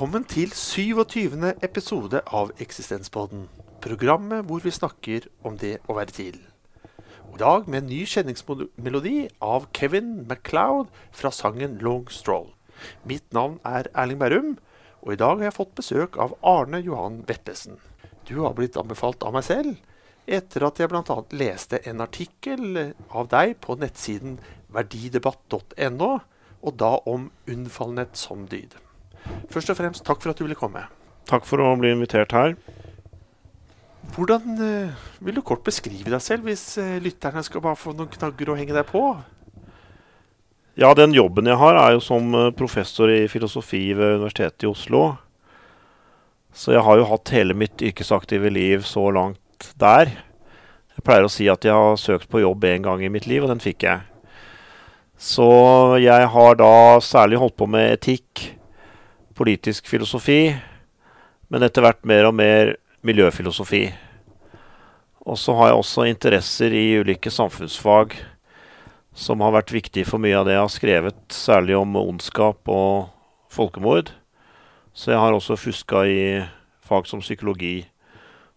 Velkommen til 27. episode av Eksistenspodden. Programmet hvor vi snakker om det å være til. I dag med en ny kjenningsmelodi av Kevin MacLeod fra sangen Long Stroll. Mitt navn er Erling Bærum, og i dag har jeg fått besøk av Arne Johan Vetlesen. Du har blitt anbefalt av meg selv etter at jeg bl.a. leste en artikkel av deg på nettsiden verdidebatt.no, og da om unnfallenhet som dyd. Først og fremst takk for at du ville komme. Takk for å bli invitert her. Hvordan uh, vil du kort beskrive deg selv, hvis uh, lytterne skal bare få noen knagger å henge deg på? Ja, den jobben jeg har, er jo som eh, professor i filosofi ved Universitetet i Oslo. Så jeg har jo hatt hele mitt yrkesaktive liv så langt der. Jeg pleier å si at jeg har søkt på jobb én gang i mitt liv, og den fikk jeg. Så jeg har da særlig holdt på med etikk, politisk filosofi, men etter hvert mer og mer miljøfilosofi. Og så har jeg også interesser i ulike samfunnsfag som har vært viktig for mye av det jeg har skrevet, særlig om ondskap og folkemord. Så jeg har også fuska i fag som psykologi,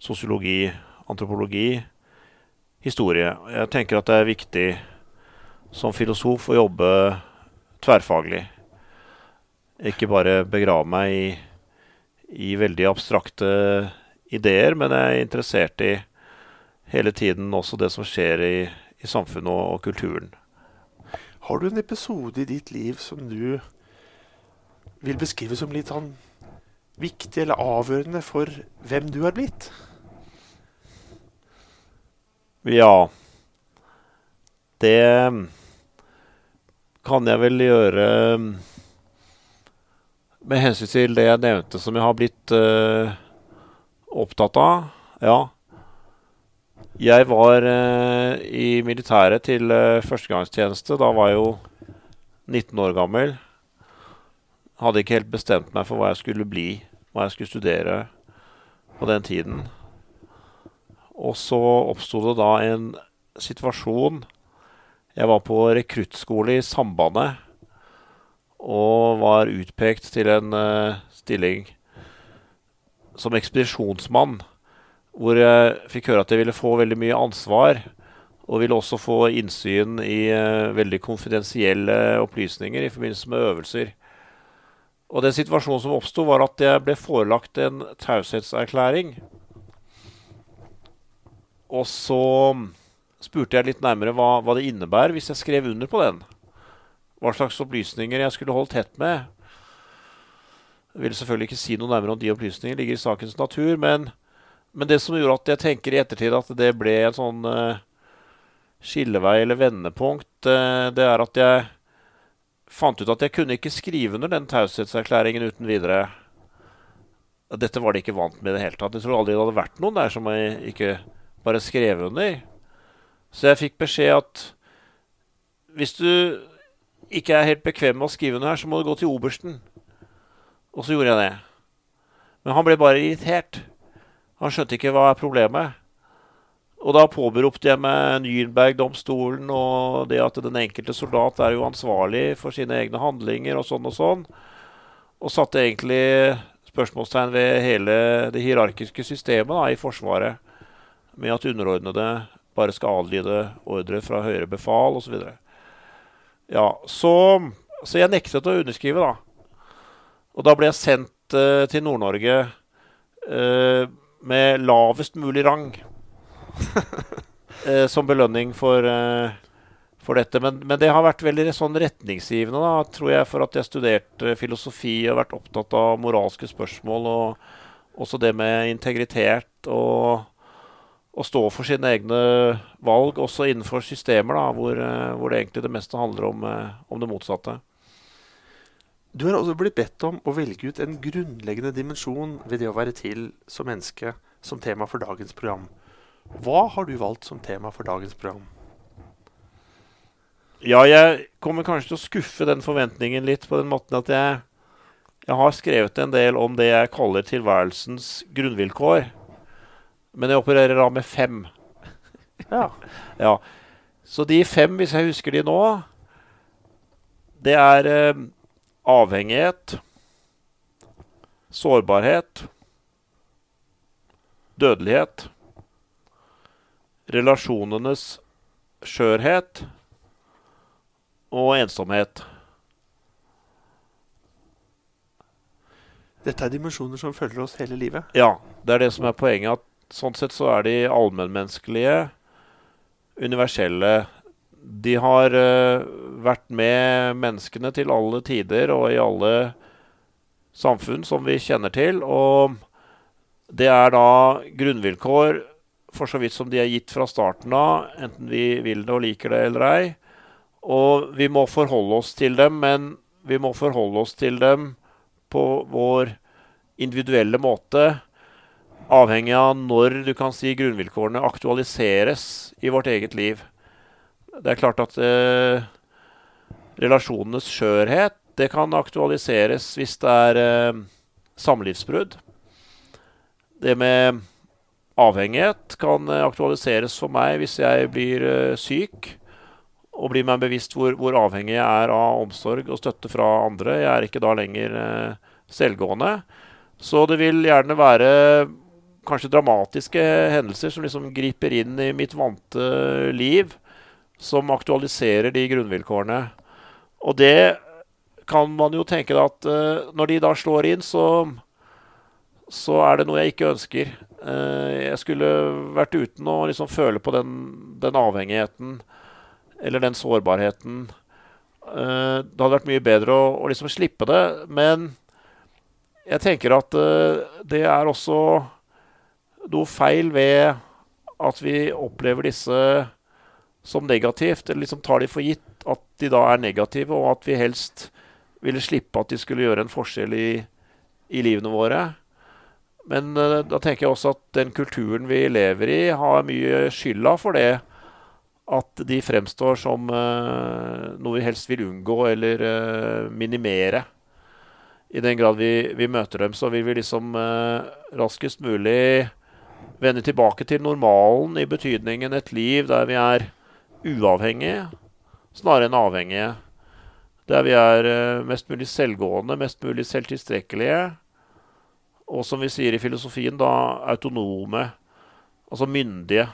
sosiologi, antropologi, historie. Jeg tenker at det er viktig som filosof å jobbe tverrfaglig. Ikke bare begrave meg i, i veldig abstrakte ideer, men jeg er interessert i hele tiden også det som skjer i, i samfunnet og, og kulturen. Har du en episode i ditt liv som du vil beskrive som litt sånn viktig eller avgjørende for hvem du er blitt? Ja. Det kan jeg vel gjøre med hensyn til det jeg nevnte som jeg har blitt uh, opptatt av. Ja. Jeg var uh, i militæret til uh, førstegangstjeneste. Da var jeg jo 19 år gammel. Hadde ikke helt bestemt meg for hva jeg skulle bli, hva jeg skulle studere på den tiden. Og så oppsto det da en situasjon Jeg var på rekruttskole i Sambandet og var utpekt til en uh, stilling som ekspedisjonsmann. Hvor jeg fikk høre at jeg ville få veldig mye ansvar. Og ville også få innsyn i uh, veldig konfidensielle opplysninger i forbindelse med øvelser. Og den situasjonen som oppsto, var at jeg ble forelagt en taushetserklæring og så spurte jeg litt nærmere hva, hva, det innebærer hvis jeg skrev under på den. Hva slags opplysninger jeg skulle holdt tett med. Jeg vil selvfølgelig ikke si noe nærmere om de opplysningene, ligger i sakens natur. Men, men, det som gjorde at jeg tenker i ettertid at det ble en sånn uh, skillevei eller vendepunkt, uh, det er at jeg fant ut at jeg kunne ikke skrive under den taushetserklæringen uten videre. Dette var de ikke vant med i det hele tatt. Jeg tror aldri det hadde vært noen der som jeg ikke bare skrev under. Så jeg fikk beskjed at hvis du ikke er helt bekvem med å skrive noe her, så må du gå til obersten. Og så gjorde jeg det. Men han ble bare irritert. Han skjønte ikke hva er problemet. Og da påberopte jeg meg Nürnberg-domstolen og det at den enkelte soldat er jo ansvarlig for sine egne handlinger og sånn og sånn. Og satte egentlig spørsmålstegn ved hele det hierarkiske systemet da, i Forsvaret med at underordnede bare skal adlyde ordre fra høyere befal osv. Ja, så, så jeg nektet å underskrive, da. Og da ble jeg sendt uh, til Nord-Norge uh, med lavest mulig rang. uh, som belønning for, for dette. Men, men, det har vært veldig sånn retningsgivende, da, tror jeg, for at jeg studerte filosofi og vært opptatt av moralske spørsmål. Og også det med integritet og å stå for sine egne valg, også innenfor systemer da, hvor, eh, hvor det egentlig det meste handler om, eh, om, det motsatte. Du har også blitt bedt om å velge ut en grunnleggende dimensjon ved det å være til som menneske som tema for dagens program. Hva har du valgt som tema for dagens program? Ja, jeg kommer kanskje til å skuffe den forventningen litt på den måten at jeg, jeg har skrevet en del om det jeg kaller tilværelsens grunnvilkår. Men jeg opererer da med fem. Ja. ja. Så de fem, hvis jeg husker de nå, det er eh, avhengighet, sårbarhet, dødelighet, relasjonenes skjørhet og ensomhet. Dette er dimensjoner som følger oss hele livet. Ja, det er det som er poenget. at Sånn sett så er de allmennmenneskelige, universelle. De har uh, vært med menneskene til alle tider og i alle samfunn som vi kjenner til. Og det er da grunnvilkår for så vidt som de er gitt fra starten av, enten vi vil det og liker det eller ei. Og vi må forholde oss til dem, men vi må forholde oss til dem på vår individuelle måte. Avhengig av når du kan si grunnvilkårene aktualiseres i vårt eget liv. Det er klart at eh, relasjonenes skjørhet det kan aktualiseres hvis det er eh, samlivsbrudd. Det med avhengighet kan eh, aktualiseres for meg hvis jeg blir eh, syk og blir meg bevisst hvor, hvor, avhengig jeg er av omsorg og støtte fra andre. Jeg er ikke da lenger eh, selvgående. Så det vil gjerne være kanskje dramatiske hendelser som liksom griper inn i mitt vante liv, som aktualiserer de grunnvilkårene. Og det kan man jo tenke at uh, når de da slår inn, så, så er det noe jeg ikke ønsker. Uh, jeg skulle vært uten å liksom føle på den, den avhengigheten eller den sårbarheten. Uh, det hadde vært mye bedre å, å liksom slippe det. Men jeg tenker at det er også noe feil ved at vi opplever disse som negativt, eller liksom tar de for gitt at de da er negative, og at vi helst ville slippe at de skulle gjøre en forskjell i, i livene våre. Men uh, da tenker jeg også at den kulturen vi lever i, har mye skylda for det. At de fremstår som uh, noe vi helst vil unngå eller uh, minimere i den grad vi, vi, møter dem, så vil vi liksom raskest mulig vende tilbake til normalen i betydningen et liv der vi er uavhengige snarere enn avhengige. Der vi er eh, mest mulig selvgående, mest mulig selvtilstrekkelige. Og som vi sier i filosofien, da autonome. Altså myndige.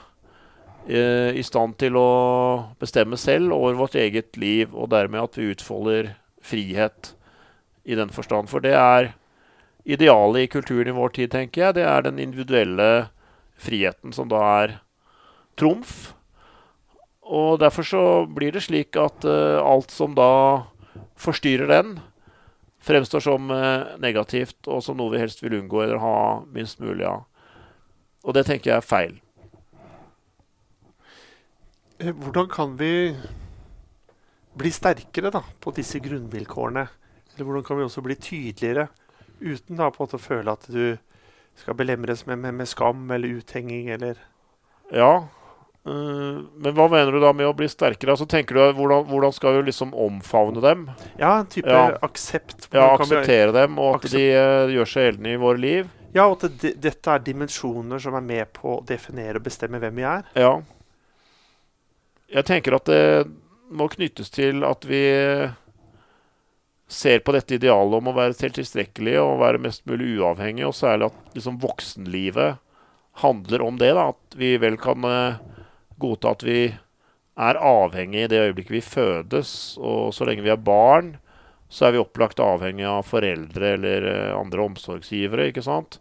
Eh, I stand til å bestemme selv over vårt eget liv, og dermed at vi utfolder frihet i den forstand. For det er idealet i kulturen i vår tid, tenker jeg. Det er den individuelle friheten som da er trumf. Og derfor så blir det slik at uh, alt som da forstyrrer den, fremstår som uh, negativt, og som noe vi helst vil unngå eller ha minst mulig av. Og det tenker jeg er feil. Eh, hvordan kan vi bli sterkere da, på disse grunnvilkårene? Eller hvordan kan vi også bli tydeligere uten da på en måte å føle at du skal belemres med, med, med skam eller uthenging eller Ja. Uh, men hva mener du da med å bli sterkere? Altså tenker du hvordan, hvordan skal vi liksom omfavne dem? Ja, en type ja. aksept. Ja, akseptere dem, og at de uh, gjør seg gjeldende i våre liv. Ja, og at det, dette er dimensjoner som er med på å definere og bestemme hvem vi er. Ja. Jeg tenker at det må knyttes til at vi ser på dette idealet om å være selv tilstrekkelig og være mest mulig uavhengig, og særlig at liksom voksenlivet handler om det. da, At vi vel kan uh, godta at vi er avhengig i det øyeblikket vi fødes. Og så lenge vi er barn, så er vi opplagt avhengig av foreldre eller uh, andre omsorgsgivere. ikke sant?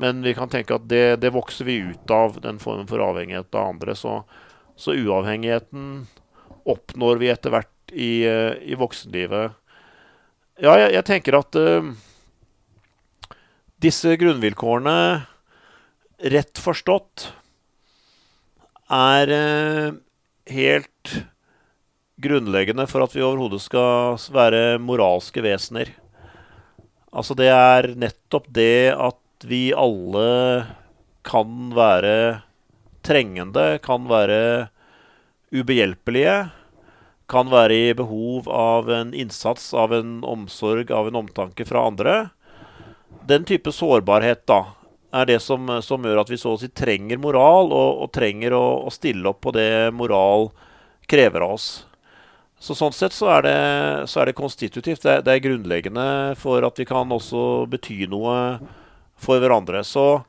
Men vi kan tenke at det, det, vokser vi ut av, den formen for avhengighet av andre. Så, så uavhengigheten oppnår vi etter hvert i, uh, i voksenlivet. Ja, jeg, jeg tenker at uh, disse grunnvilkårene, rett forstått, er uh, helt grunnleggende for at vi overhodet skal være moralske vesener. Altså, det er nettopp det at vi alle kan være trengende, kan være ubehjelpelige kan være i behov av en innsats, av en omsorg, av en omtanke fra andre. Den type sårbarhet da, er det som, som gjør at vi så å si trenger moral, og, og trenger å, å, stille opp på det moral krever av oss. Så sånn sett så er det, så er det konstitutivt. Det det er grunnleggende for at vi kan også bety noe for hverandre. Så,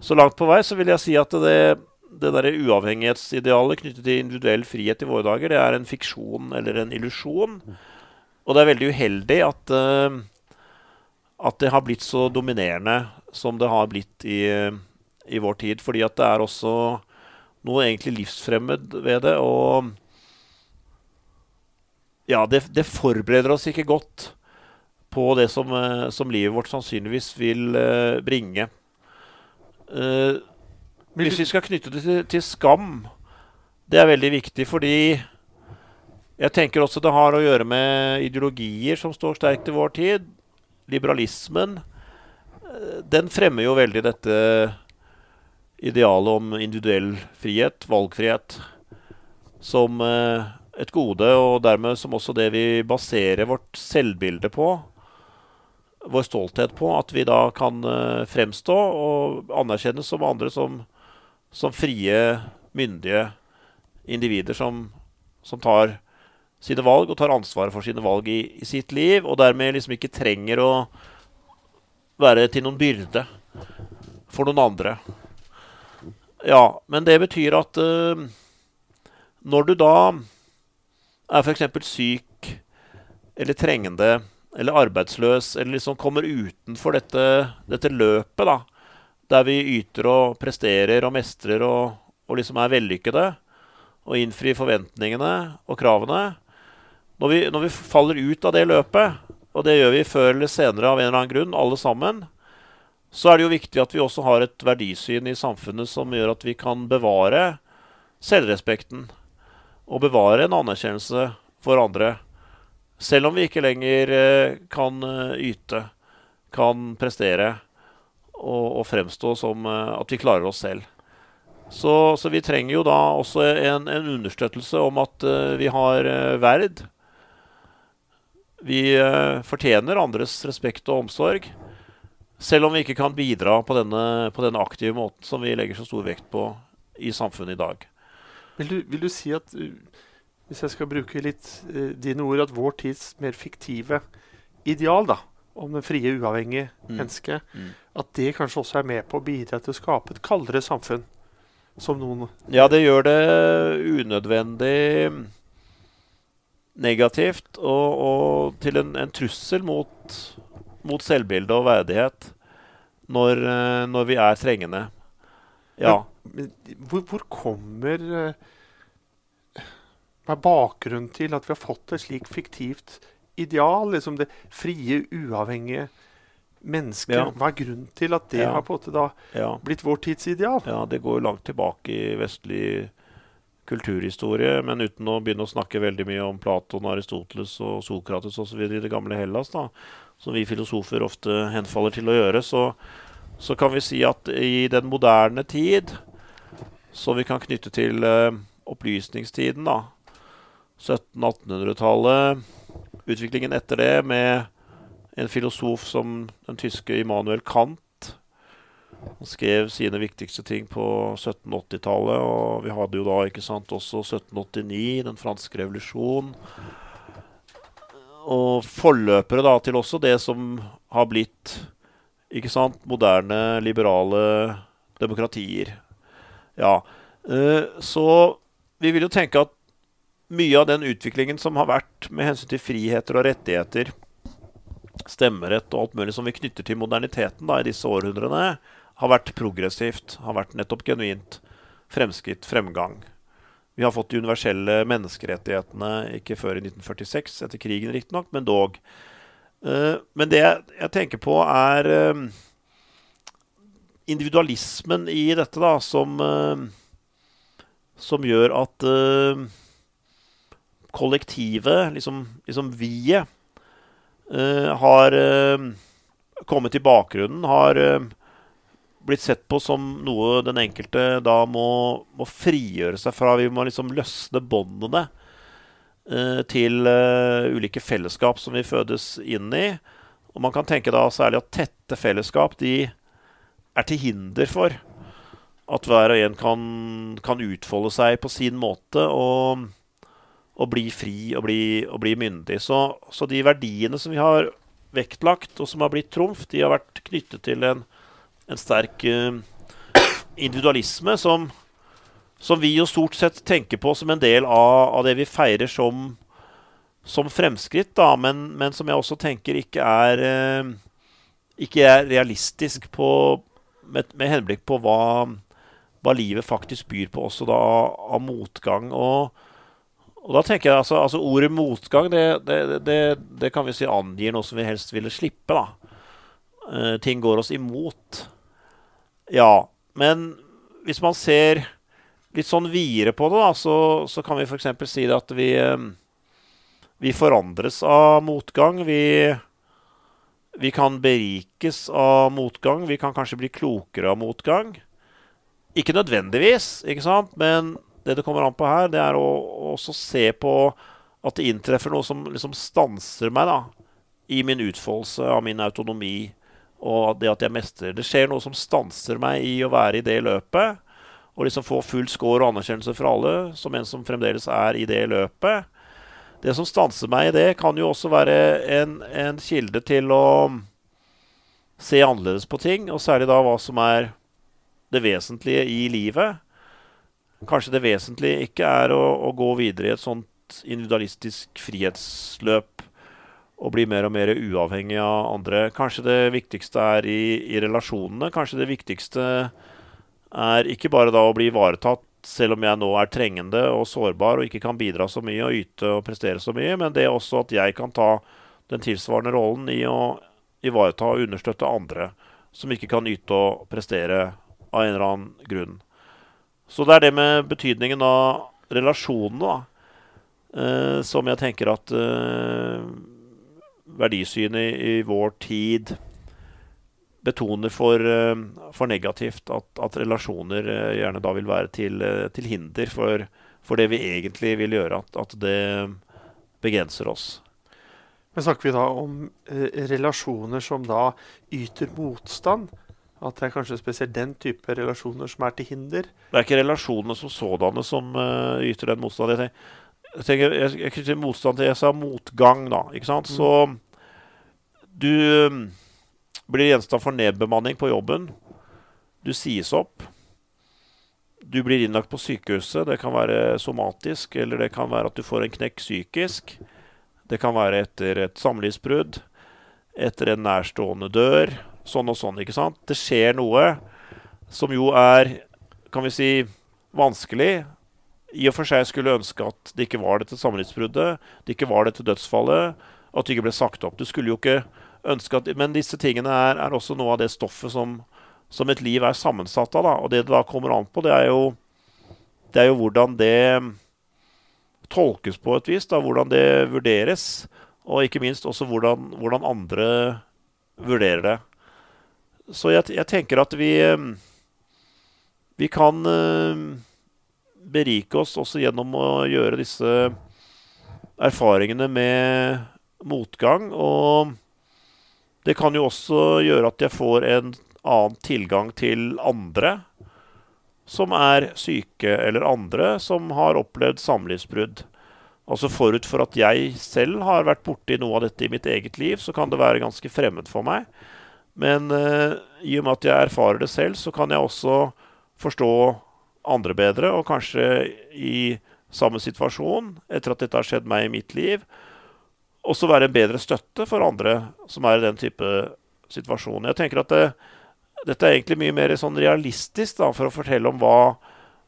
så langt på vei så vil jeg si at det, det der uavhengighetsidealet knyttet til individuell frihet i våre dager, det er en fiksjon eller en illusjon. Og det er veldig uheldig at, uh, at det har blitt så dominerende som det har blitt i, i vår tid. Fordi at det er også noe egentlig livsfremmed ved det. og ja, det, det, forbereder oss ikke godt på det som, uh, som livet vårt sannsynligvis vil uh, bringe. Hvis vi skal knytte det til, til, skam, det er veldig viktig fordi jeg tenker også det har å gjøre med ideologier som står sterkt i vår tid. Liberalismen. Den fremmer jo veldig dette idealet om individuell frihet, valgfrihet, som et gode, og dermed som også det vi baserer vårt selvbilde på, vår stolthet på, at vi da kan uh, fremstå og anerkjennes som andre som, som frie, myndige individer som, som, tar sine valg og tar ansvaret for sine valg i, i, sitt liv, og dermed liksom ikke trenger å være til noen byrde for noen andre. Ja, men det betyr at uh, når du da er f.eks. syk eller trengende eller arbeidsløs, eller liksom kommer utenfor dette, dette løpet, da, der vi yter og presterer og mestrer og, og liksom er vellykkede og innfrir forventningene og kravene når vi, når vi, faller ut av det løpet, og det gjør vi før eller senere av en eller annen grunn, alle sammen, så er det jo viktig at vi også har et verdisyn i samfunnet som gjør at vi kan bevare selvrespekten Og bevare en anerkjennelse for andre. Selv om vi ikke lenger eh, kan eh, yte, kan prestere og, og fremstå som eh, at vi klarer oss selv. Så, så, vi trenger jo da også en, en understøttelse om at uh, vi har uh, verd. Vi uh, fortjener andres respekt og omsorg. Selv om vi ikke kan bidra på denne, på denne aktive måten som vi legger så stor vekt på i samfunnet i dag. Vil du, vil du, si at Hvis jeg skal bruke litt dine ord, at vår tids mer fiktive ideal da, om den frie, uavhengige mm. mennesket, mm. at det kanskje også er med på å bidra til å skape et kaldere samfunn? Som noen Ja, det gjør det unødvendig negativt og, og til en, en, trussel mot, mot selvbilde og verdighet når, uh, når vi er trengende. Ja. Hvor, hvor, kommer Hva eh, er bakgrunnen til at vi har fått et slikt fiktivt ideal? Liksom det frie, uavhengige mennesket. Ja. Hva er grunnen til at det ja. har på en måte da ja. blitt vår tids ideal? Ja, Det går langt tilbake i vestlig kulturhistorie, men uten å begynne å snakke veldig mye om Platon, Aristoteles og Sokrates osv. i det gamle Hellas, da, som vi filosofer ofte henfaller til å gjøre, så, så kan vi si at i den moderne tid som vi kan knytte til uh, opplysningstiden. da. 1700-1800-tallet, utviklingen etter det med en filosof som den tyske Immanuel Kant. Han skrev sine viktigste ting på 1780-tallet, og vi hadde jo da ikke sant, også 1789, den franske revolusjon. Og forløpere da til også det som har blitt ikke sant, moderne, liberale demokratier. Ja. Uh, så vi vil jo tenke at mye av den utviklingen som har vært med hensyn til friheter og rettigheter, stemmerett og alt mulig som vi knytter til moderniteten da, i disse århundrene, har vært progressivt. Har vært nettopp genuint fremskritt, fremgang. Vi har fått de universelle menneskerettighetene ikke før i 1946, etter krigen riktignok, men dog. Uh, men det jeg tenker på, er uh, individualismen i dette, da, som, uh, som gjør at kollektivet, liksom, liksom vi-et, uh, har kommet i bakgrunnen. Har blitt sett på som noe den enkelte da må, må frigjøre seg fra. Vi må liksom løsne båndene til ulike fellesskap som vi fødes inn i. Og man kan tenke da særlig at tette fellesskap de er til hinder for at hver og en kan, kan utfolde seg på sin måte og, å bli fri og bli, og bli myndig. Så, så, de verdiene som vi har vektlagt, og som har blitt trumf, de har vært knyttet til en, en sterk uh, individualisme som, som, vi jo stort sett tenker på som en del av, av det vi feirer som, som fremskritt, da, men, men, som jeg også tenker ikke er, uh, ikke er realistisk på, med, med henblikk på hva, hva, livet faktisk byr på, også da av motgang. og og da tenker jeg altså, altså Ordet motgang det, det, det, det, kan vi si angir noe som vi helst ville slippe. da. Uh, ting går oss imot. Ja, men hvis man ser litt sånn videre på det, da, så, så kan vi f.eks. si det at vi, uh, vi forandres av motgang. Vi, vi kan berikes av motgang. Vi kan kanskje bli klokere av motgang. Ikke nødvendigvis, ikke sant? men det det kommer an på her, det er å også se på at det inntreffer noe som liksom stanser meg da, i min utfoldelse av min autonomi og det at jeg mestrer. Det skjer noe som stanser meg i å være i det løpet. Og liksom få full score og anerkjennelse fra alle, som en som fremdeles er i det løpet. Det som stanser meg i det, kan jo også være en, en kilde til å se annerledes på ting, og særlig da hva som er det vesentlige i livet kanskje det vesentlige ikke er å, å, gå videre i et sånt individualistisk frihetsløp og bli mer og mer uavhengig av andre. Kanskje det viktigste er i, i relasjonene. Kanskje det viktigste er ikke bare da å bli ivaretatt selv om jeg nå er trengende og sårbar og ikke kan bidra så mye og yte og prestere så mye, men det er også at jeg kan ta den tilsvarende rollen i å ivareta og understøtte andre som ikke kan yte og prestere av en eller annen grunn. Så det er det med betydningen av relasjonene, eh, som jeg tenker at eh, verdisynet i, i, vår tid betoner for, eh, for negativt. At, at, relasjoner gjerne da vil være til, til hinder for, for, det vi egentlig vil gjøre. At, at det begrenser oss. Men snakker vi da om relasjoner som da yter motstand? At det er kanskje spesielt den type relasjoner som er til hinder. Det er ikke relasjonene som sådanne som uh, yter den motstand. Jeg tenker, jeg, jeg knytter motstand til jeg sa motgang, da. ikke sant? Mm. Så du um, blir gjenstand for nedbemanning på jobben. Du sies opp. Du blir innlagt på sykehuset. Det kan være somatisk, eller det kan være at du får en knekk psykisk. Det kan være etter et samlivsbrudd, etter en nærstående dør sånn og sånn. ikke sant? Det skjer noe som jo er, kan vi si, vanskelig. I og for seg skulle ønske at det ikke var dette samlivsbruddet, det ikke var dette dødsfallet, at det ikke ble sagt opp. Du skulle jo ikke ønske at, Men disse tingene er, er også noe av det stoffet som, som, et liv er sammensatt av. Da. Og det det da kommer an på, det er jo, det er jo hvordan det tolkes på et vis. Da, hvordan det vurderes. Og ikke minst også hvordan, hvordan andre vurderer det. Så jeg, jeg, tenker at vi eh, Vi kan eh, berike oss også gjennom å gjøre disse erfaringene med motgang. Og det kan jo også gjøre at jeg får en annen tilgang til andre som er syke, eller andre som har opplevd samlivsbrudd. Altså Forut for at jeg selv har vært borti noe av dette i mitt eget liv, så kan det være ganske fremmed for meg. Men uh, i og med at jeg erfarer det selv, så kan jeg også forstå andre bedre, og kanskje i samme situasjon, etter at dette har skjedd meg i mitt liv, også være en bedre støtte for andre som er i den type situasjon. Jeg tenker at det, dette er egentlig mye mer sånn realistisk da, for å fortelle om hva,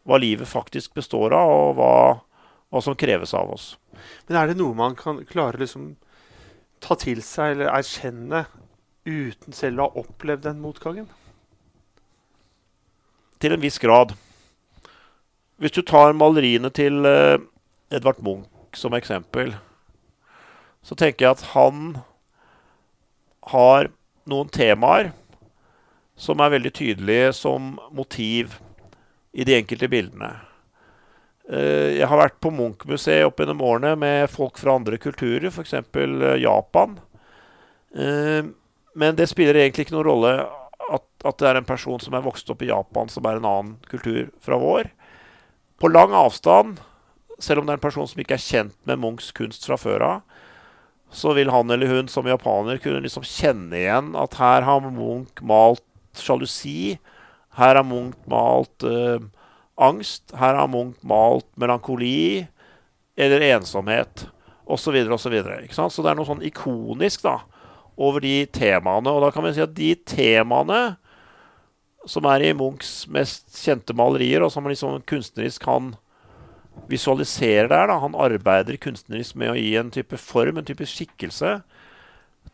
hva livet faktisk består av, og hva, hva, som kreves av oss. Men er det noe man kan klare liksom ta til seg eller erkjenne uten selv å ha opplevd den motgangen? Til en viss grad. Hvis du tar maleriene til uh, Edvard Munch som eksempel, så tenker jeg at han har noen temaer som er veldig tydelige som motiv i de enkelte bildene. Uh, jeg har vært på Munch-museet opp gjennom årene med folk fra andre kulturer, f.eks. Uh, Japan. Men det spiller egentlig ikke noen rolle at, at, det er en person som er vokst opp i Japan, som er en annen kultur fra vår. På lang avstand selv om det er en person som ikke er kjent med Munchs kunst fra før av, så vil han eller hun som japaner kunne liksom kjenne igjen at her har Munch malt sjalusi. Her har Munch malt uh, angst. Her har Munch malt melankoli eller ensomhet osv. osv. Så, så det er noe sånn ikonisk da, over de temaene. Og da kan vi si at de temaene som er i Munchs mest kjente malerier, og som liksom kunstnerisk kan visualisere der. Da. Han arbeider kunstnerisk med å gi en type form, en type skikkelse,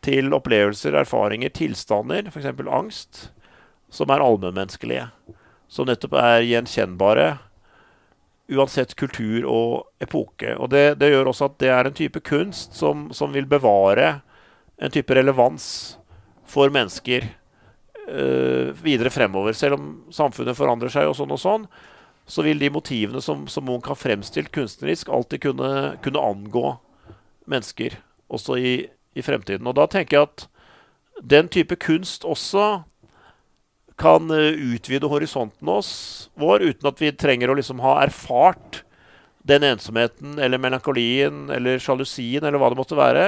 til opplevelser, erfaringer, tilstander, f.eks. angst, som er allmennmenneskelige. Som nettopp er gjenkjennbare uansett kultur og epoke. Og det, det, gjør også at det er en type kunst som, som vil bevare en type relevans for mennesker øh, videre fremover. Selv om samfunnet forandrer seg og sånn og sånn, så vil de motivene som, som Munch har fremstilt kunstnerisk, alltid kunne, kunne angå mennesker også i, i, fremtiden. Og da tenker jeg at den type kunst også kan eh, utvide horisonten oss, vår uten at vi trenger å liksom ha erfart den ensomheten eller melankolien eller sjalusien eller hva det måtte være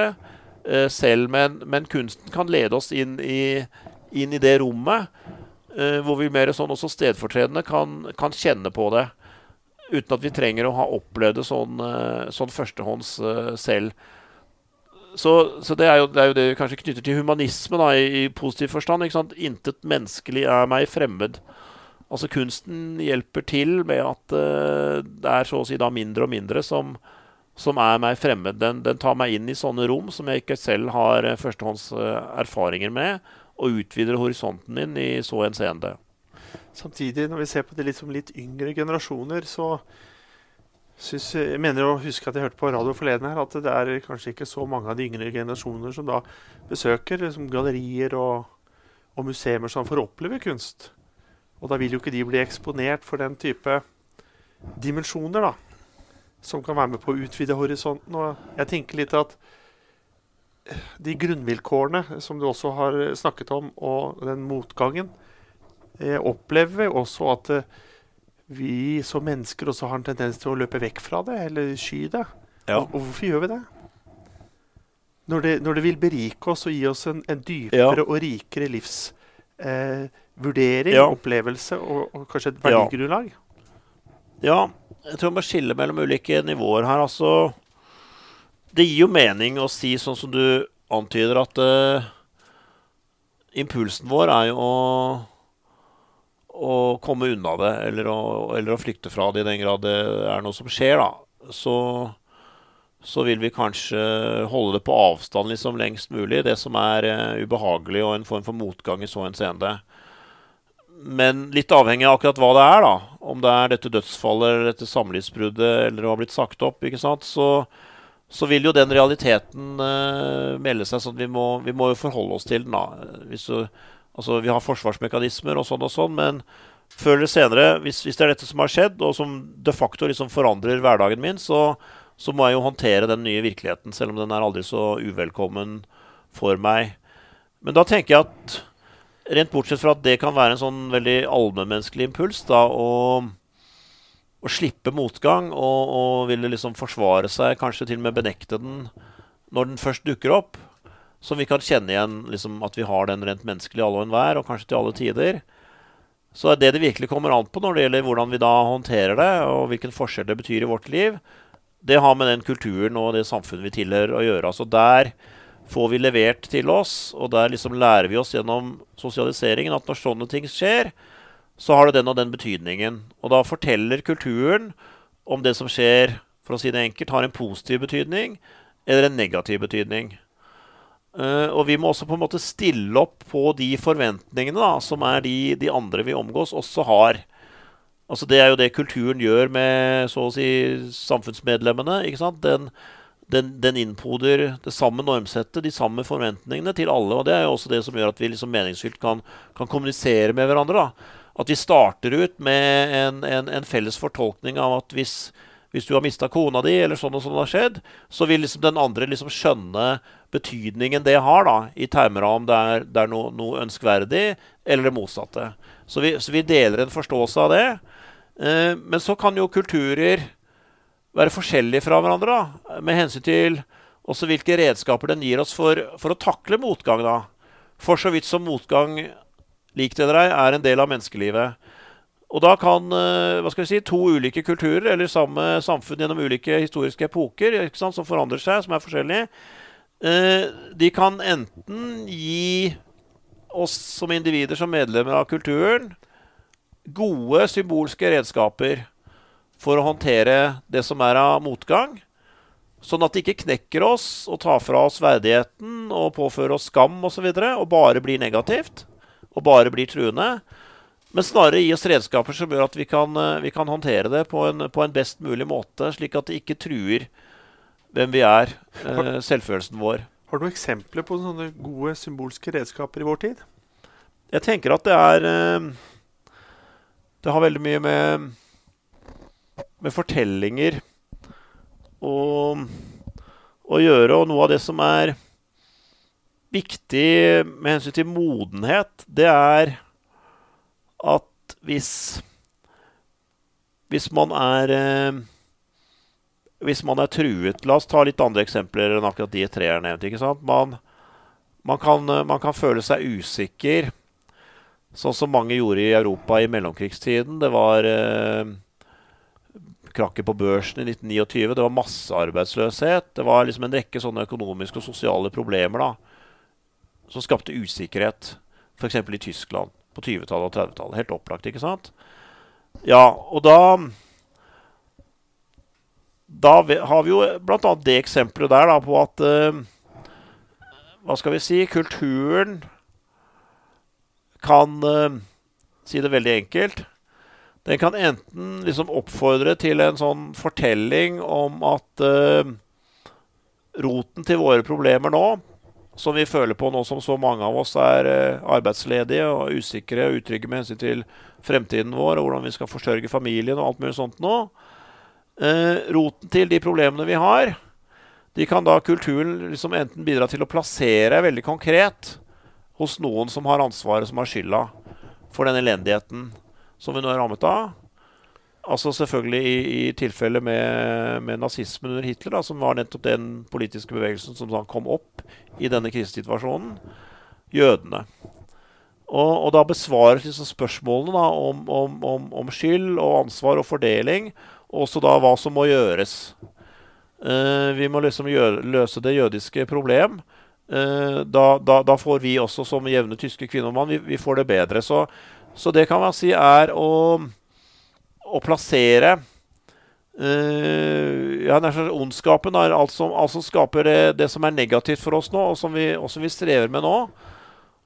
selv. Men, men kunsten kan lede oss inn i, inn i det rommet Uh, hvor vi mer sånn også stedfortredende kan, kan, kjenne på det. Uten at vi trenger å ha opplevd det sånn, uh, sånn førstehånds uh, selv. Så, så det, er jo, det, er jo, det vi kanskje knytter til humanisme da, i, i positiv forstand. ikke sant? Intet menneskelig er meg fremmed. Altså Kunsten hjelper til med at det er så å si da mindre og mindre som, som er meg fremmed. Den, den, tar meg inn i sånne rom som jeg ikke selv har førstehånds erfaringer med og utvider horisonten min i så henseende. Samtidig, når vi ser på de liksom litt yngre generasjoner, så synes, jeg mener å huske at jeg hørte på radio forleden her, at det er kanskje ikke så mange av de yngre generasjoner som da besøker liksom, gallerier og, og museer som får oppleve kunst. Og da vil jo ikke de bli eksponert for den type dimensjoner da, som kan være med på å utvide horisonten. Og jeg tenker litt at de grunnvilkårene som du også har snakket om, og den motgangen, jeg opplever også at eh, vi som mennesker også har en tendens til å løpe vekk fra det, eller sky det. Ja. Og, og, hvorfor gjør vi det? Når, det? når det, vil berike oss og gi oss en, en dypere ja. og rikere livsvurdering, eh, ja. opplevelse og, og, kanskje et verdigrunnlag? Ja. Jeg tror man må skille mellom ulike nivåer her. altså det gir jo mening å si sånn som du antyder, at uh, impulsen vår er jo å, å komme unna det, eller å, eller å, flykte fra det i den grad det er noe som skjer, da. Så, så vil vi kanskje holde det på avstand liksom lengst mulig, det som er uh, ubehagelig og en form for motgang i så henseende. Men litt avhengig av akkurat hva det er, da. Om det er dette dødsfallet eller dette samlivsbruddet eller å ha blitt sagt opp, ikke sant. Så, så vil jo den realiteten uh, melde seg. sånn vi må, vi må jo forholde oss til den. da. Du, altså, vi har forsvarsmekanismer og sånn og sånn, men før eller senere, hvis, hvis, det er dette som har skjedd, og som de facto liksom forandrer hverdagen min, så, så, må jeg jo håndtere den nye virkeligheten, selv om den er aldri så uvelkommen for meg. Men da tenker jeg at rent bortsett fra at det kan være en sånn veldig allmennmenneskelig impuls, da, å, å slippe motgang og, og ville liksom forsvare seg, kanskje til og med benekte den når den først dukker opp. Som vi kan kjenne igjen liksom, at vi har den rent menneskelig alle og enhver, og kanskje til alle tider. Så er det det virkelig kommer an på når det gjelder hvordan vi da håndterer det, og hvilken forskjell det betyr i vårt liv, det har med den kulturen og det samfunnet vi tilhører å gjøre. Altså Der får vi levert til oss, og der liksom lærer vi oss gjennom sosialiseringen at når sånne ting skjer, så har det den og den betydningen. Og da forteller kulturen om det som skjer, for å si det enkelt, har en positiv betydning eller en negativ betydning. Uh, og vi må også på en måte stille opp på de forventningene da, som er de, de andre vi omgås, også har. Altså Det er jo det kulturen gjør med så å si samfunnsmedlemmene. ikke sant? Den, den, den innpoder det samme normsettet, de samme forventningene til alle. Og det er jo også det som gjør at vi liksom meningsfylt kan, kan kommunisere med hverandre. da. At vi starter ut med en, en, en felles fortolkning av at hvis, hvis du har mista kona di, eller sånn og sånn har skjedd, så vil liksom den andre liksom skjønne betydningen det har, da, i termer av om det er, det er noe, noe, ønskverdig eller det motsatte. Så vi, så vi, deler en forståelse av det. Eh, men så kan jo kulturer være forskjellige fra hverandre da, med hensyn til også hvilke redskaper den gir oss for, for å takle motgang. da. For så vidt som motgang, lik det eller ei, er en del av menneskelivet. Og da kan eh, hva skal vi si, to ulike kulturer eller samme samfunn gjennom ulike historiske epoker sant, som forandrer seg, som er forskjellige, eh, de kan enten gi oss som individer, som medlemmer av kulturen, gode symbolske redskaper for å håndtere det som er av motgang. Sånn at det ikke knekker oss og tar fra oss verdigheten og påfører oss skam osv. Og, så videre, og bare blir negativt og bare blir truende. Men snarere gi oss redskaper som gjør at vi kan, eh, vi kan håndtere det på en, på en, best mulig måte, slik at det ikke truer hvem vi er, eh, selvfølelsen vår. Har du eksempler på sånne gode symbolske redskaper i vår tid? Jeg tenker at det er eh, Det har veldig mye med med fortellinger å, å gjøre. Og noe av det som er viktig med hensyn til modenhet, det er at hvis Hvis man er eh, Hvis man er truet La oss ta litt andre eksempler enn akkurat de tre jeg nevnte. ikke sant? Man, man, kan, man kan føle seg usikker, sånn som mange gjorde i Europa i mellomkrigstiden. Det var eh, krakket på børsen i 1929. Det var massearbeidsløshet. Det var liksom en rekke sånne økonomiske og sosiale problemer da, som skapte usikkerhet. F.eks. i Tyskland på 20-tallet og 30-tallet. Helt opplagt, ikke sant? Ja, og da Da har vi jo bl.a. det eksempelet der da, på at uh, Hva skal vi si? Kulturen kan uh, Si det veldig enkelt den kan enten liksom oppfordre til en sånn fortelling om at uh, roten til våre problemer nå, som vi føler på nå som så mange av oss er uh, arbeidsledige og usikre og utrygge med hensyn til fremtiden vår og hvordan vi skal forsørge familien og alt mulig sånt nå uh, Roten til de problemene vi har, de kan da kulturen liksom enten bidra til å plassere veldig konkret hos noen som har ansvaret, som har skylda for den elendigheten som vi nå er rammet av. Altså selvfølgelig i, i tilfelle med, med, nazismen under Hitler, da, som var nettopp den politiske bevegelsen som kom opp i denne krisesituasjonen. Jødene. Og, og da besvares liksom spørsmålene da, om, om, om, om, skyld og ansvar og fordeling, og også da hva som må gjøres. Uh, vi må liksom gjøre, løse det jødiske problem. Uh, da, da, da, får vi også som jevne tyske kvinner og mann, vi, vi får det bedre. Så så det kan man si er å, å plassere uh, ja, Ondskapen er alt som, alt som skaper det, det, som er negativt for oss nå, og som, vi, og som vi strever med nå.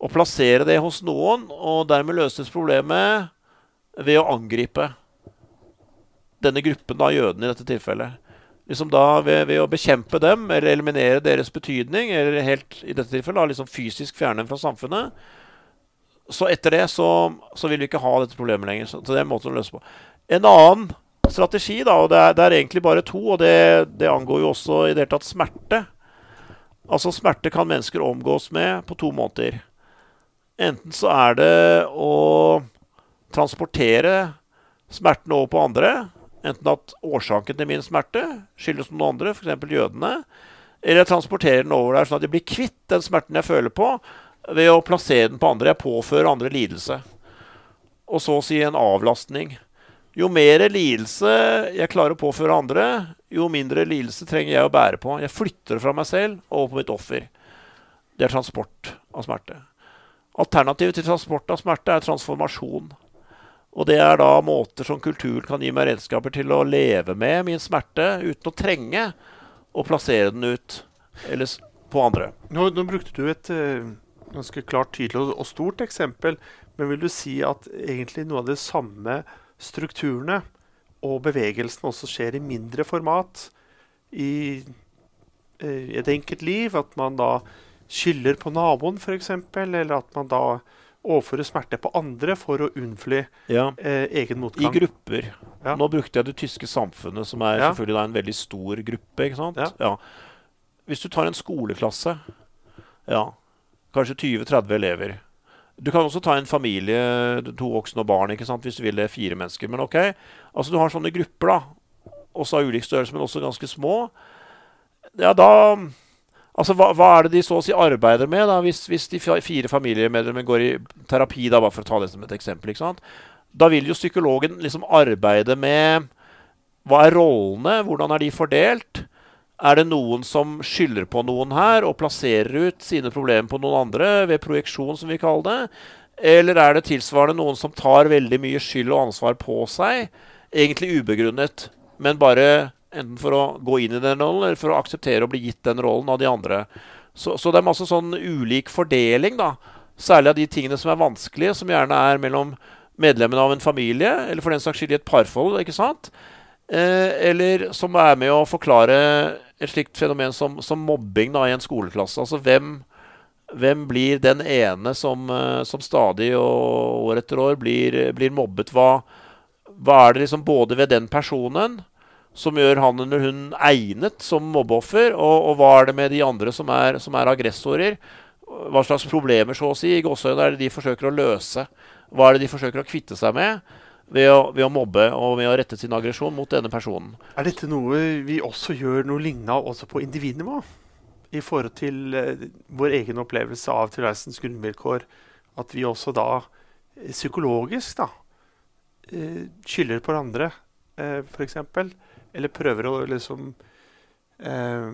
Å plassere det hos noen, og dermed løses problemet ved å angripe denne gruppen av jødene i dette tilfellet. Liksom da ved, ved, å bekjempe dem eller eliminere deres betydning, eller helt i dette tilfellet da, liksom fysisk fjerne dem fra samfunnet, så etter det så, så, vil vi ikke ha dette problemet lenger. Så, det er en måte å løse på. En annen strategi, da, og det er, det er egentlig bare to, og det, det, angår jo også i det hele tatt smerte. Altså smerte kan mennesker omgås med på to måter. Enten så er det å transportere smerten over på andre. Enten at årsaken til min smerte skyldes noen andre, f.eks. jødene. Eller jeg transporterer den over der sånn at jeg blir kvitt den smerten jeg føler på, ved å plassere den på andre. Jeg påfører andre lidelse. Og så å si en avlastning. Jo mer lidelse jeg klarer å påføre andre, jo mindre lidelse trenger jeg å bære på. Jeg flytter det fra meg selv over på mitt offer. Det er transport av smerte. Alternativet til transport av smerte er transformasjon. Og det er da måter som kulturen kan gi meg redskaper til å leve med min smerte uten å trenge å plassere den ut eller på andre. Nå, nå brukte du et uh ganske klart, tydelig og stort eksempel. Men vil du si at egentlig noe av de samme strukturene og bevegelsene også skjer i mindre format i, eh, et enkelt liv? At man da skylder på naboen, f.eks., eller at man da overfører smerte på andre for å unnfly ja. eh, egen motgang. I grupper. Ja. Nå brukte jeg det tyske samfunnet, som er ja. selvfølgelig en veldig stor gruppe. ikke sant? Hvis du tar en skoleklasse ja, Kanskje 20-30 elever. Du kan også ta en familie, to voksne og barn, ikke sant? hvis du vil det, fire mennesker. Men ok, altså du har sånne grupper, da. også av ulik størrelse, men også ganske små, ja, da Altså, hva, hva, er det de så å si arbeider med, da, hvis, hvis de fire familiemedlemmene går i terapi, da, bare for å ta det som et eksempel? ikke sant? Da vil jo psykologen liksom arbeide med hva er rollene, hvordan er de fordelt? Er det noen som skylder på noen her og plasserer ut sine problemer på noen andre ved projeksjon, som vi kaller det? Eller er det tilsvarende noen som tar veldig mye skyld og ansvar på seg, egentlig ubegrunnet, men bare Enten for å gå inn i den rollen, eller for å akseptere å bli gitt den rollen av de andre. Så, så det er masse sånn ulik fordeling, da. Særlig av de tingene som er vanskelige, som gjerne er mellom medlemmene av en familie, eller for den saks skyld i et parforhold. ikke sant? Eh, eller som er med å forklare et slikt fenomen som, som mobbing da, i en skoleklasse. Altså hvem, hvem blir den ene som, eh, som, stadig og år etter år blir, blir mobbet? Hva, hva, er det liksom både ved den personen som gjør han eller hun egnet som mobbeoffer? Og, og, hva er det med de andre som er, som er aggressorer? Hva slags problemer så å si, i gåsøyne er det de forsøker å løse? Hva er det de forsøker å kvitte seg med ved å, ved å mobbe og ved å rette sin aggresjon mot denne personen? Er dette noe vi også gjør noe lignende også på individnivå? I forhold til eh, vår egen opplevelse av tilværelsens grunnvilkår. At vi også da eh, psykologisk da, eh, skylder på hverandre, eh, f.eks. Eller prøver å liksom eh,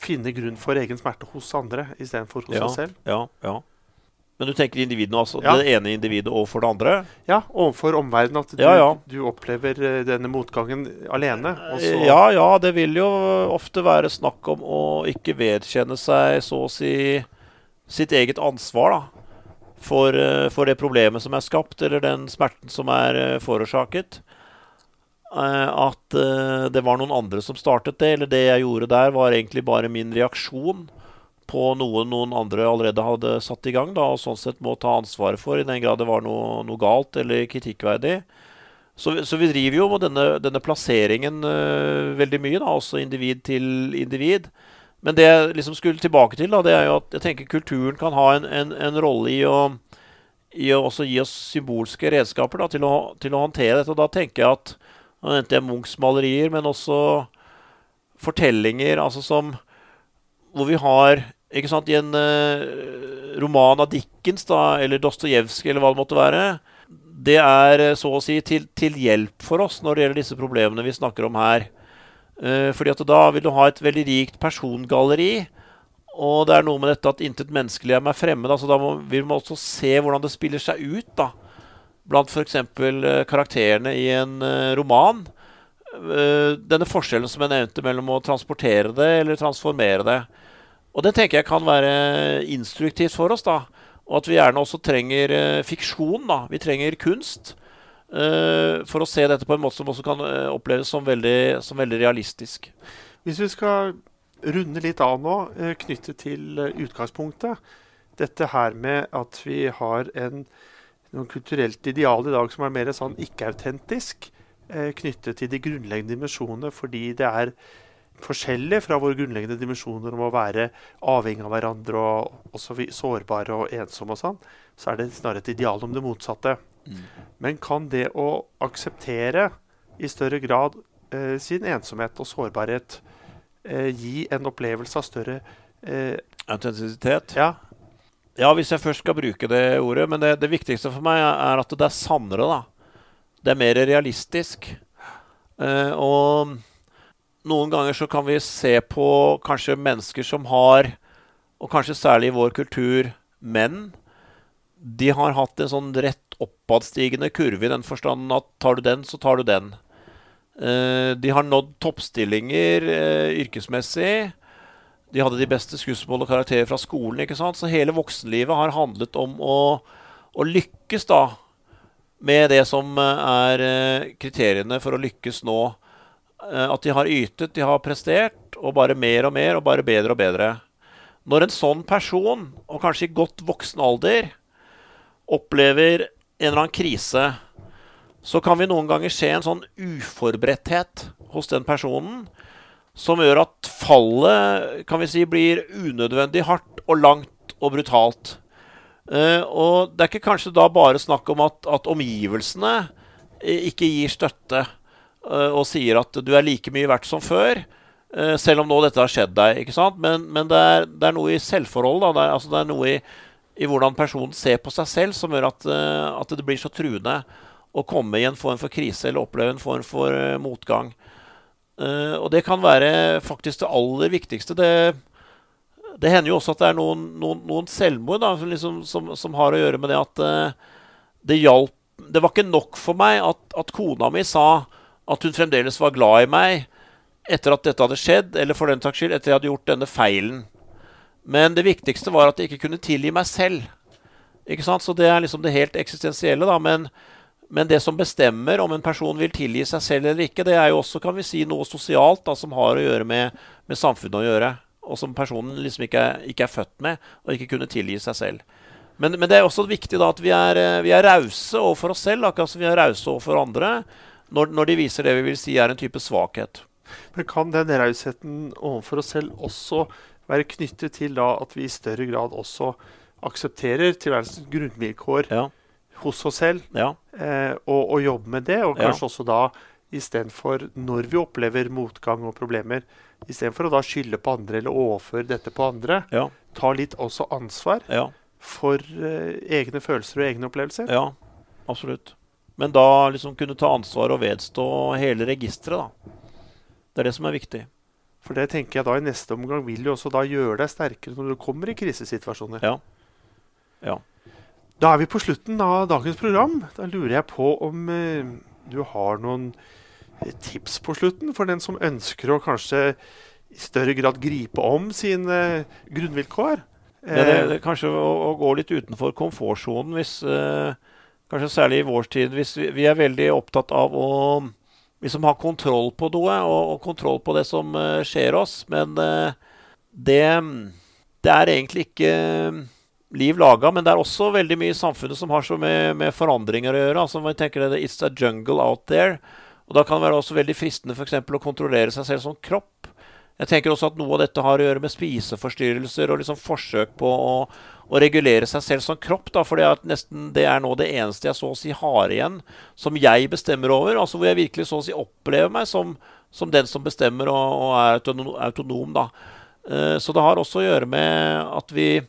finne grunn for egen smerte hos andre istedenfor hos ja, oss selv. Ja, ja. Men du tenker individene altså? Ja. Det ene individet overfor det andre? Ja, overfor omverdenen. At du, ja, ja. du, opplever eh, denne motgangen alene. Ja, ja. Det vil jo ofte være snakk om å ikke vedkjenne seg så å si sitt eget ansvar da, for, eh, for det problemet som er skapt, eller den smerten som er eh, forårsaket. Eh, at det var noen andre som startet det, eller det jeg gjorde der, var egentlig bare min reaksjon på noe noen andre allerede hadde satt i gang, da, og sånn sett må ta ansvaret for, i den grad det var noe, noe galt eller kritikkverdig. Så, så, vi driver jo med denne, denne plasseringen uh, veldig mye, da, også individ til individ. Men det jeg liksom skulle tilbake til, da, det er jo at jeg tenker kulturen kan ha en, en, en rolle i å, i å gi oss symbolske redskaper da, til, å, til å håndtere dette. Og da tenker jeg at nå nevnte jeg Munchs malerier, men også fortellinger altså som Hvor vi har ikke sant, I en uh, roman av Dickens da, eller Dostojevskij eller hva det måtte være Det er eh, så å si til, til, hjelp for oss når det gjelder disse problemene vi snakker om her. Uh, fordi at da vil du ha et veldig rikt persongalleri. Og det er noe med dette at intet menneskelig er meg fremmed. Altså da må, vil man også se hvordan det spiller seg ut. da blant f.eks. Uh, karakterene i en uh, roman. Uh, denne forskjellen som jeg nevnte mellom å transportere det eller transformere det. Og det tenker jeg kan være instruktivt for oss. da, Og at vi gjerne også trenger fiksjon. da, Vi trenger kunst. for å se dette på en måte som også kan oppleves som veldig, som veldig realistisk. Hvis vi skal runde litt av nå, knyttet til utgangspunktet. Dette her med at vi har en noen kulturelt ideal i dag som er mer sånn ikke-autentisk, eh, knyttet til de grunnleggende dimensjonene, fordi det er forskjellig fra våre grunnleggende dimensjoner om å være avhengig av hverandre og også sårbare og ensomme og sånn, så er det snarere et ideal om det motsatte. Mm. Men kan det å akseptere i større grad eh, sin ensomhet og sårbarhet eh, gi en opplevelse av større eh, Autentisitet? Ja, ja, hvis jeg først skal bruke det ordet. Men det, det viktigste for meg er at det er sannere, da. Det er mer realistisk. Eh, og noen ganger så kan vi se på kanskje mennesker som har, og kanskje særlig i vår kultur, menn. De har hatt en sånn rett oppadstigende kurve i den forstanden at tar du den, så tar du den. Eh, de har nådd toppstillinger eh, yrkesmessig. De hadde de beste skussmål og karakterer fra skolen. ikke sant? Så hele voksenlivet har handlet om å, å lykkes da med det som eh, er kriteriene for å lykkes nå. Eh, at de har ytet, de har prestert, og bare mer og mer, og bare bedre og bedre. Når en sånn person, og kanskje i godt voksen alder, opplever en eller annen krise, så kan vi noen ganger se en sånn uforberedthet hos den personen som gjør at fallet kan vi si, blir unødvendig hardt og langt og brutalt. Uh, og det er ikke kanskje da bare snakk om at, at omgivelsene ikke gir støtte. Eh, og sier at du er like mye verdt som før. eh, selv om nå dette har skjedd deg. ikke sant? Men, men det, er, det, er, noe i selvforhold. det altså det er noe i, i, hvordan personen ser på seg selv, som gjør at, uh, at det blir så truende å komme i en form for krise eller oppleve en form for uh, motgang. Uh, og det kan være faktisk det aller viktigste. Det, det hender jo også at det er noen, noen, noen selvmord da, som, liksom, som, som, har å gjøre med det at det hjalp Det var ikke nok for meg at, at kona mi sa at hun fremdeles var glad i meg etter at dette hadde skjedd, eller for den saks skyld etter jeg hadde gjort denne feilen. Men det viktigste var at jeg ikke kunne tilgi meg selv. Ikke sant? Så det er liksom det helt eksistensielle. da, men, men, det som bestemmer om en person vil tilgi seg selv eller ikke, det er jo også kan vi si, noe sosialt da, som har å gjøre med, med samfunnet å gjøre. Og som personen liksom ikke er, ikke er, født med, og ikke kunne tilgi seg selv. Men, men det er også viktig da at vi er, vi er rause overfor oss selv, akkurat som vi er rause overfor andre, når, når de viser det vi vil si er en type svakhet. Men kan den rausheten overfor oss selv også være knyttet til da at vi i større grad også aksepterer tilværelsens grunnvilkår ja. hos oss selv, ja. eh, og, og jobber med det? Og kanskje ja. også da istedenfor, når vi opplever motgang og problemer, istedenfor å da skylde på andre eller overføre dette på andre, ja. ta litt også ansvar for eh, egne følelser og egne opplevelser? Ja, absolutt. Men da liksom kunne ta ansvar og vedstå hele registeret, da. Det er det som er viktig. For det tenker jeg da i neste omgang vil jo også da gjøre deg sterkere når du kommer i krisesituasjoner. Ja. ja. Da er vi på slutten av dagens program. Da lurer jeg på om eh, du har noen eh, tips på slutten for den som ønsker å kanskje i større grad gripe om sine eh, grunnvilkår. Ja, det, det, kanskje å, å, gå litt utenfor komfortsonen hvis eh, Kanskje særlig i vår tid, hvis vi, vi er veldig opptatt av å liksom ha kontroll på noe, og, og kontroll på det som uh, skjer oss. Men uh, det, det, er egentlig ikke uh, liv laga. Men det er også veldig mye i samfunnet som har så med, med forandringer å gjøre. altså man tenker det, It's a jungle out there. Og Da kan det være også veldig fristende for eksempel, å kontrollere seg selv som kropp. Jeg tenker også at noe av dette har å gjøre med spiseforstyrrelser og liksom forsøk på å, å regulere seg selv som kropp. da, For det er nå det eneste jeg så å si har igjen, som jeg bestemmer over. altså Hvor jeg virkelig så å si opplever meg som, som den som bestemmer og, og er autonom. da. Uh, så det har også å gjøre med at vi,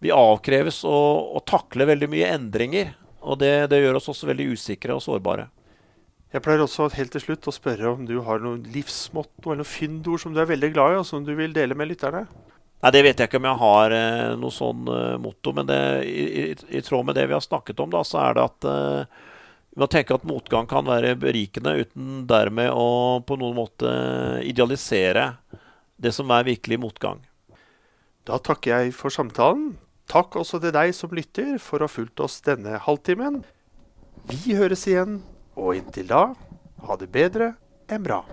vi avkreves å, å takle veldig mye endringer. Og det, det gjør oss også veldig usikre og sårbare. Jeg pleier også helt til slutt å spørre om du har noen livsmotto eller noen fyndord som du er veldig glad i, og som du vil dele med lytterne? Nei, Det vet jeg ikke om jeg har eh, noe sånn eh, motto, men det, i, i, i, tråd med det vi har snakket om, da, så er det at eh, vi må tenke at motgang kan være berikende, uten dermed å på noen måte idealisere det som er virkelig motgang. Da takker jeg for samtalen. Takk også til deg som lytter for å ha fulgt oss denne halvtimen. Vi høres igjen og inntil da, ha det bedre enn bra.